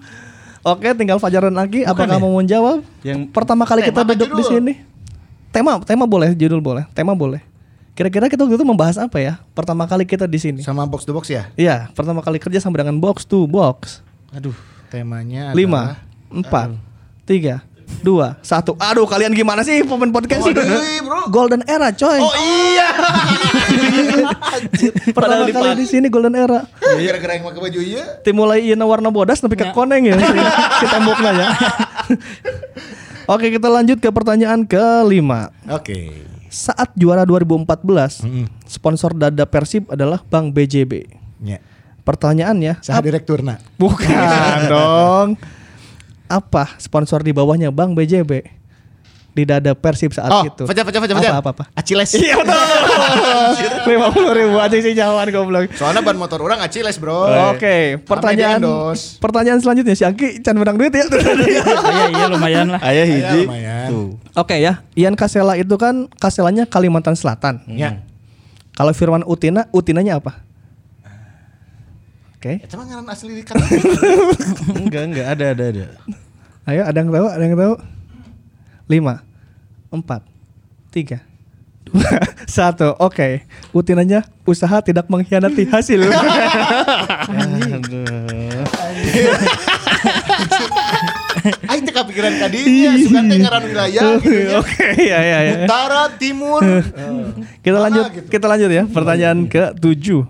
Oke, tinggal Fajar dan Aki. Apakah mau menjawab? Yang Pertama kali kita apa duduk di sini. Tema, tema boleh, judul boleh, tema boleh. Kira-kira kita waktu itu membahas apa ya? Pertama kali kita di sini. Sama box to box ya. Iya, pertama kali kerja sama dengan Box to Box. Aduh. Temanya lima, empat, tiga, dua, satu. Aduh, kalian gimana sih pemain podcast Oh, bro. Golden era, coy. Oh iya. Pertama kali di sini Golden era. Gara-gara yang pakai baju iya. Tim mulai ieu warna bodas tapi ke koneng ya si, si temboknya ya. Oke, kita lanjut ke pertanyaan kelima. Oke. Saat juara 2014, sponsor dada Persib adalah Bank BJB. Nya. Pertanyaannya, Saha direkturna. Bukan dong. Apa sponsor di bawahnya Bank BJB di dada Persib saat Oh, itu? Fajar, Fajar, Fajar, Fajar. Apa, apa, apa? Aciles. Iya betul. Lima puluh ribu aja sih jawaban goblok. Soalnya ban motor orang Aciles, bro. Oke, pertanyaan Ame diendos. pertanyaan selanjutnya si Angki can menang duit ya. Iya iya lumayan lah. Ayah Ya, hiji. Oke ya, Ian Kasela itu kan Kaselanya Kalimantan Selatan. Ya. Kalau Firman Utina, Utinanya apa? Oke. Itu mah ngaran asli di kan. Enggak, enggak ada ada ada. Ayo, ada yang tahu? Ada yang tahu? Lima, empat, tiga, dua, satu. Oke, Utinanya usaha tidak mengkhianati hasil. Aing teh kepikiran kadinya, suka wilayah gitu ya. Oke, ya ya ya. Utara, timur. Kita Mana lanjut, gitu? kita lanjut ya. Pertanyaan ke tujuh.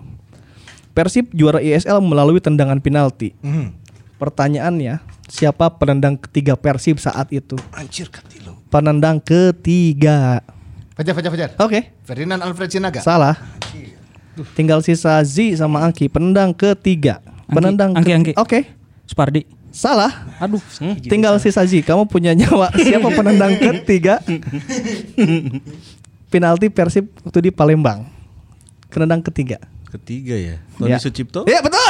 Persib juara ISL melalui tendangan penalti. Hmm. Pertanyaannya, siapa penendang ketiga Persib saat itu? Anjir katilu. Penendang ketiga. Fajar, Fajar, Fajar. Oke, Ferdinand Alfred Sinaga. salah. Tinggal sisa Z sama Angki. Penendang ketiga. Angki, Penendang Angki, ke- Angki. Oke, Supardi. salah. Aduh. Tinggal sisa Z. Kamu punya nyawa. Siapa penendang ketiga? Penalti Persib waktu di Palembang. Penendang ketiga. Ketiga ya. Tony Ya. Sucipto. Iya betul.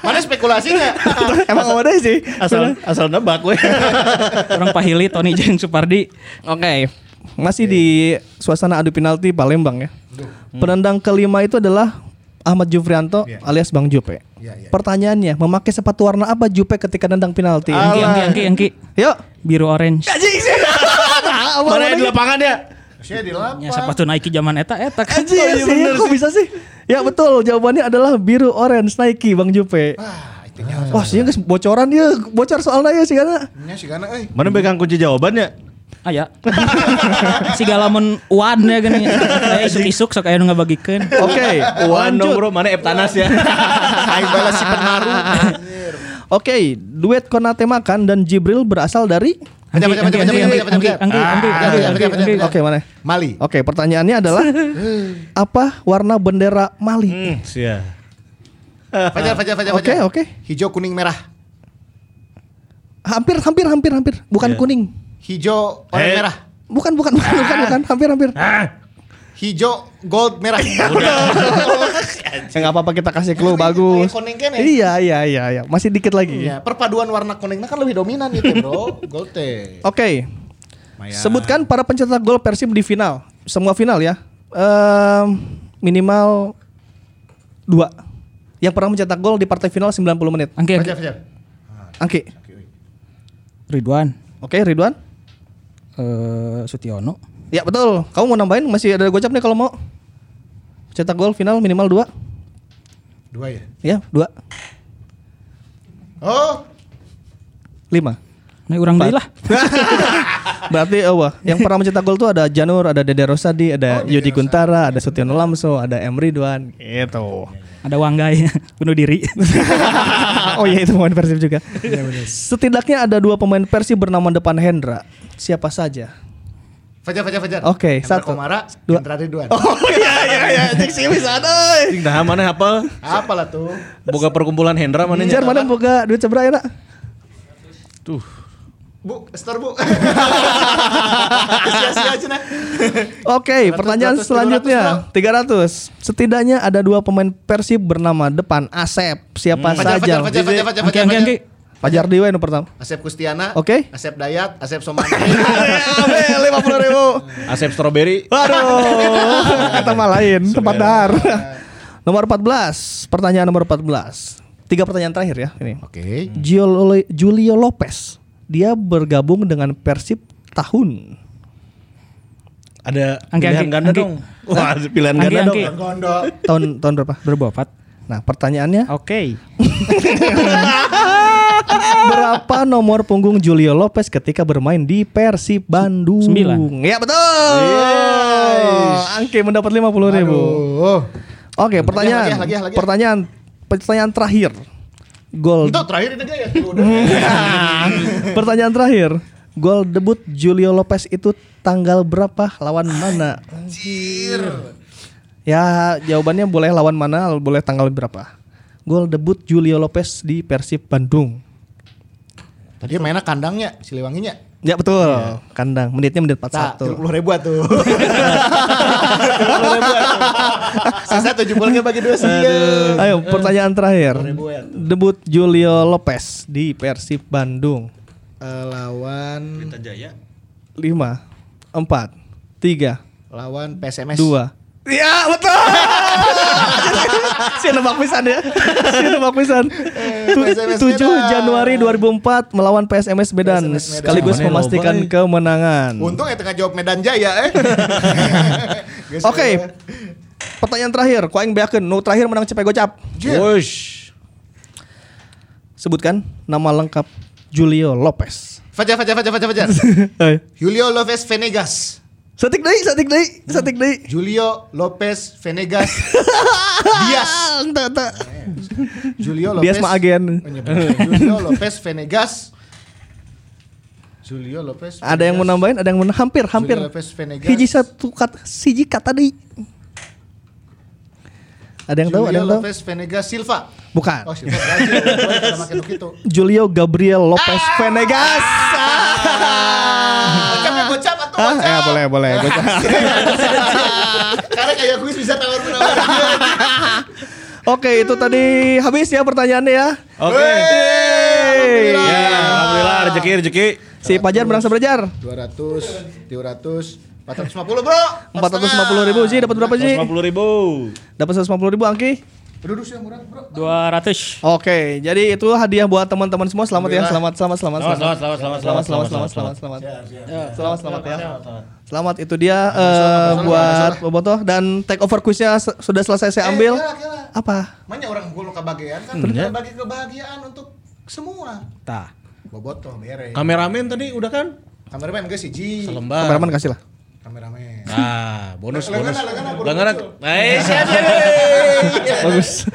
Mana spekulasinya? Emang ada sih. Asal asal nebak we. Orang Pahili, Tony Jeng Supardi. Oke. Masih di suasana adu penalti Palembang ya. Penendang kelima itu adalah Ahmad Jufrianto Iya. alias Bang Jupe. Iya, iya. Pertanyaannya, memakai sepatu warna apa Jupe ketika nendang penalti? Angki, Angki, Angki, Angki. Yuk. Biru orange. Mana di lapangan ya? Saya di lapan. Ya sepatu Nike zaman eta eta kan. Anjir sih, kok bisa sih? Ya betul, jawabannya adalah biru orange Nike Bang Jupe. Ah. Wah, sih guys bocoran ya, bocor soalnya ya sih karena. Nya si gana euy. Mana pegang kunci jawabannya? Aya. si galamun uan ya gini. Saya isuk-isuk sok aya nu ngabagikeun. Oke, Wan dong bro, mana Eptanas ya? Aing balas si penaruh. Oke, duet Konate Makan dan Jibril berasal dari Anggi, Anggi, Anggi, Ah, Anggi, Anggi, Anggi. baca. Oke, mana? Mali. Oke, pertanyaannya adalah apa warna bendera Mali? Hmm, sia. Fajar fajar fajar Oke, oke. Hijau kuning merah. Hampir hampir hampir hampir, bukan Iya. kuning. Hijau oranye Eh. merah. Bukan bukan bukan bukan bukan hampir hampir. Hijau gold merah. Ya nggak apa-apa kita kasih clue bagus. Kuning kan ya? Iya iya iya iya, masih dikit lagi. Iya, perpaduan warna kuningnya kan lebih dominan itu, Bro. Gold teh. Oke. Sebutkan para pencetak gol Persib di final. Semua final ya. Ehm, minimal dua. Yang pernah mencetak gol di partai final 90 menit. Anggi. Fajar fajar. Angki. Ridwan. Oke, Ridwan. Eh Sutiono. Ya betul. Kamu mau nambahin masih ada gocap nih kalau mau. Cetak gol final minimal dua. Dua ya. Ya, dua. Oh, Lima. Nah, urang deui lah. Berarti oh, wah, yang pernah mencetak gol tuh ada Janur, ada Dede Rosadi, ada Yudi Guntara, ada Sutiono Lamso, ada M Ridwan. Gitu. Ada Wanggai bunuh diri. oh iya itu pemain Persib juga. Setidaknya ada dua pemain Persib bernama depan Hendra. Siapa saja? Fajar fajar fajar. Oke, Hendra satu. Komara, Dua. Hendra Ridwan. Oh iya iya iya, cik sih bisa deh. Cing dah mana hafal? Apalah tuh? Boga perkumpulan Hendra mana Jar mana boga duit seberapa ya nak? Tuh. Bu, store bu. Sia-sia aja nah. Oke, 300, pertanyaan 300, selanjutnya 300. Setidaknya ada dua pemain Persib bernama depan Asep. Siapa Fajar saja? fajar fajar fajar fajar Anggi, fajar. Anggi, Anggi. Fajar Dewa yang pertama. Asep Kustiana. Oke. Asep Dayat, Asep Somani. lima puluh ribu. Asep Strawberry. Waduh, kata mah lain, tempat dar. nomor 14, pertanyaan nomor 14. Tiga pertanyaan terakhir ya ini. Oke. Giolo- Julio Lopez, dia bergabung dengan Persib tahun. Ada Anggi, pilihan Anggi, ganda Anggi. dong. Wah, pilihan Anggi, ganda dong. Anggi. Gondo. Tahun tahun berapa? 2004. Nah, pertanyaannya Oke. berapa nomor punggung Julio Lopez ketika bermain di Persib Bandung? Sembilan. Ya betul. Angke mendapat 50 ribu. Oh. Oke, pertanyaan. lagi, lagi, lagi. Pertanyaan pertanyaan terakhir. Gol. Itu terakhir ini dia ya. Udah. pertanyaan terakhir. Gol debut Julio Lopez itu tanggal berapa lawan mana? Anjir. Ya, jawabannya boleh lawan mana, boleh tanggal berapa. Gol debut Julio Lopez di Persib Bandung. Tadi mainnya kandangnya, Siliwanginya. Ya betul, kandang. Menitnya menit Tak, 41. 70 ribu atuh. Saya tujuh puluhnya bagi dua sih. Ayo, pertanyaan terakhir. ribu ya. Debut Julio Lopez di Persib Bandung. Eh, lawan 5 4 3 lawan PSMS. 2 Ya betul. si nebak pisan ya. Si nebak pisan. PSMS 7 Medan. Januari 2004 melawan PSMS Medan PSMS Medan. sekaligus memastikan loba, eh. kemenangan. Untung ya tengah jawab Medan Jaya eh. Oke. eh. Pertanyaan terakhir, ku aing beakeun nu terakhir menang cepet gocap. Wush. Sebutkan nama lengkap Julio Lopez. Fajar, Fajar, Fajar, Fajar, Fajar. Julio Lopez Venegas. Setik deui, setik deui, setik deui. Julio Lopez Venegas Dias. Julio Lopez. Dias mah agen. Julio Lopez Venegas. Julio Lopez. Ada yang mau Venegas. nambahin, ada yang mau hampir, hampir. Julio Lopez Venegas. Hiji satu kata, siji kata deui. Ada yang tahu, ada Julio yang tahu? Lopez Venegas Silva. Bukan. Oh, Silva. Julio Gabriel Lopez Venegas. Bocap atau Ah, bocap. ya boleh, boleh. Karena kayak kuis bisa tawar menawar. Oke, itu tadi habis ya pertanyaannya ya. Oke. Yeay. Ya, alhamdulillah rezeki rezeki. Si Pajar menang seberjar. 200, 300, 450 bro. 450 ribu sih dapat berapa sih? 150 ribu. Dapat 150 ribu Angki. Duduk sih yang murah bro. 200. Oke, jadi itu hadiah buat teman-teman semua. Selamat ya, selamat, selamat, selamat, Selamat, selamat, selamat, selamat, selamat, selamat, selamat, selamat, selamat, selamat, selamat ya. Selamat itu dia eh, buat Bobotoh dan take over quiznya se- sudah selesai saya ambil. kela, kela. Apa? Makanya orang gue kebahagiaan kan Hmm, ya. bagi kebahagiaan untuk semua. Tah. Bobotoh beres. Kameramen tadi udah kan? Kameramen gue sih. Selembar. Kameraman kasih lah. Kameramen. Nah, bonus bonus. lengan, lengan, Lengan. muncul. Eh, siap ya. Bagus.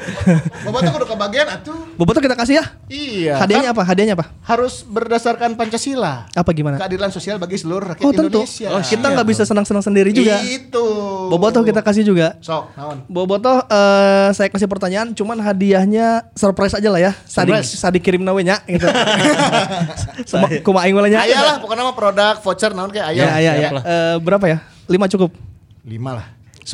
Bobotoh kudu kebahagiaan atuh. Bobotoh kita kasih ya. Iya. Hadiahnya apa? Hadiahnya apa? harus berdasarkan Pancasila. Apa gimana? Keadilan sosial bagi seluruh rakyat Oh tentu. Indonesia. kita nggak bisa senang-senang sendiri juga. Itu. Bobotoh kita kasih juga. Sok, naon? Bobotoh eh, saya kasih pertanyaan cuman hadiahnya surprise aja lah ya. Sadi sadi kirim nawe nya gitu. Sama kumaha aing nya. Aya lah, pokoknya mah produk voucher naon kayak Ya, aya. ya, ya. lah. Eh, berapa ya? 5 cukup. Lima lah. 10.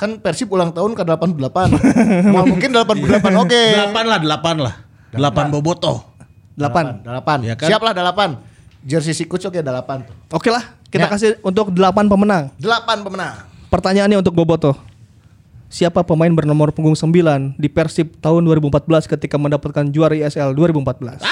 Kan Persib ulang tahun ke 88. Mau mungkin 88 oke. Delapan lah, delapan lah. Delapan bobotoh. 8. 8. Ya kan? Siap lah 8. Jersey si oke 8 tuh. Oke lah, kita Ya. kasih untuk 8 pemenang. 8 pemenang. Pertanyaannya untuk Boboto. Siapa pemain bernomor punggung 9 di Persib tahun 2014 ketika mendapatkan juara ISL 2014?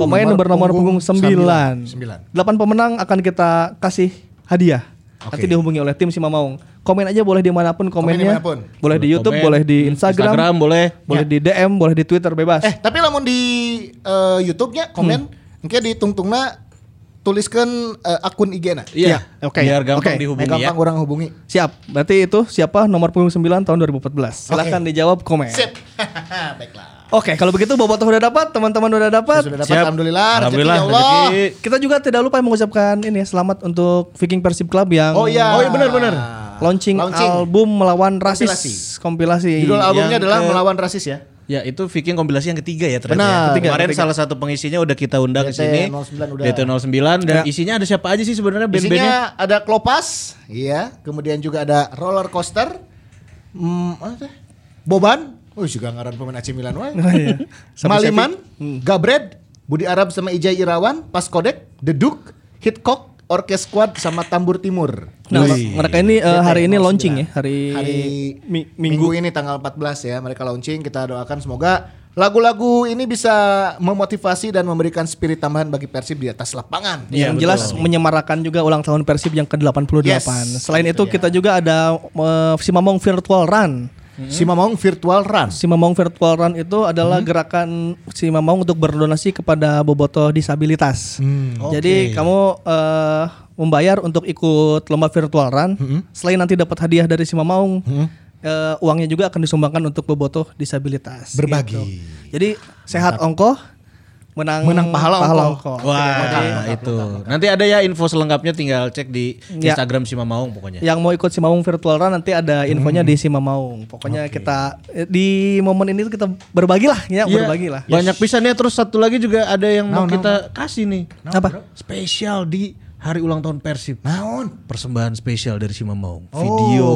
Pemain Nomor bernomor punggung punggung 9. sembilan. 8 pemenang akan kita kasih hadiah. Nanti dihubungi oleh tim Simamaung. Komen aja boleh di mana pun komennya. di mana pun. Boleh di YouTube, Komen. boleh di Instagram, Instagram boleh. boleh di DM, boleh di Twitter bebas. Eh, tapi lamun di eh, YouTube-nya komen engke di tungtungna tuliskan eh, akun IG-na. Iya, Iya, oke. Biar gampang Oke. dihubungi ya. gampang orang hubungi. Siap. Berarti itu siapa nomor punggung 9 tahun 2014? Silahkan dijawab komen. Sip. Baiklah. Oke, kalau begitu Bobotoh udah dapat, teman-teman udah dapat. Sudah dapat alhamdulillah. rezeki Alhamdulillah, ya Allah. rezeki. Kita juga tidak lupa mengucapkan ini ya, selamat untuk Viking Persib Club yang Oh iya. Oh iya, benar, benar. launching, Launching. album melawan rasis Kompilasi. kompilasi. Judul albumnya Yang adalah ke- melawan rasis ya. Ya itu Viking kompilasi yang ketiga ya ternyata. Benar. ya. Ketiga, Kemarin ketiga. salah satu pengisinya udah kita undang ke DT sini. 09 udah. DT09 dan Ya. isinya ada siapa aja sih sebenarnya band-bandnya? Isinya ada Klopas, iya. Kemudian juga ada roller coaster. Hmm, apa teh? Boban. Oh, juga ngaran pemain AC Milan wae. Oh, iya. Maliman, Gabred, Budi Arab sama Ijai Irawan, Paskodek, The Duke, Hitchcock, Orkes Squad sama Tambur Timur. Nah, Wih. mereka ini eh, hari ini 09. launching ya, hari, hari mi- minggu. minggu. ini tanggal 14 ya mereka launching kita doakan semoga lagu-lagu ini bisa memotivasi dan memberikan spirit tambahan bagi Persib di atas lapangan. Iya, yang jelas menyemarakan juga ulang tahun Persib yang ke-88. Yes, Selain itu dia. kita juga ada eh, Simamong Virtual Run. Si Mamong Virtual Run. Simamong Virtual Run itu adalah gerakan Simamong untuk berdonasi kepada bobotoh disabilitas. Jadi kamu eh, membayar untuk ikut lomba virtual run. Selain nanti dapat hadiah dari Simamong, eh, uangnya juga akan disumbangkan untuk bobotoh disabilitas. Berbagi. gitu. Jadi sehat ongkoh, menang Menang pahala ongkoh. Wah, itu. Nanti ada ya info selengkapnya tinggal cek di Ya. Instagram si Mamaung pokoknya. Yang mau ikut Simamong Virtual Run nanti ada infonya di Simamong. Pokoknya kita eh, di momen ini kita berbagi lah ya, Iya, berbagi lah. Banyak pisannya terus satu lagi juga ada yang mau Naon, kita kasih nih. Apa? Spesial di hari ulang tahun Persib. Naon? Persembahan spesial dari si Mamaung. Video.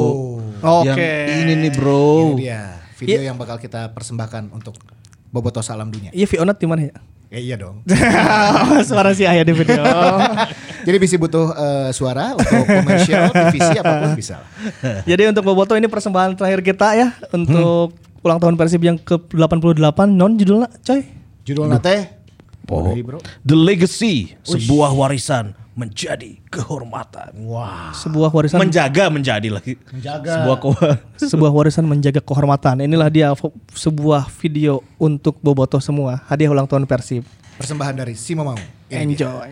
Oke. Yang ini nih, Bro. Ini dia video yang bakal kita persembahkan untuk Boboto Salam Dunia. Iya Vionat di mana ya? Eh, iya dong. Suara si ayah di video. Jadi bisa butuh eh, suara untuk komersial, TVC apa pun bisa. Jadi untuk Boboto ini persembahan terakhir kita ya untuk ulang tahun Persib yang ke-88 non judulnya coy. Judul nate Oh. Bro. The Legacy, sebuah warisan menjadi kehormatan. Wah. Sebuah warisan Menjaga menjadi lagi. Menjaga. Sebuah kehormatan. sebuah warisan menjaga kehormatan. Inilah dia sebuah video untuk Boboto semua. Hadiah ulang tahun Persib. Persembahan dari Si Mamau. Ini dia. Enjoy.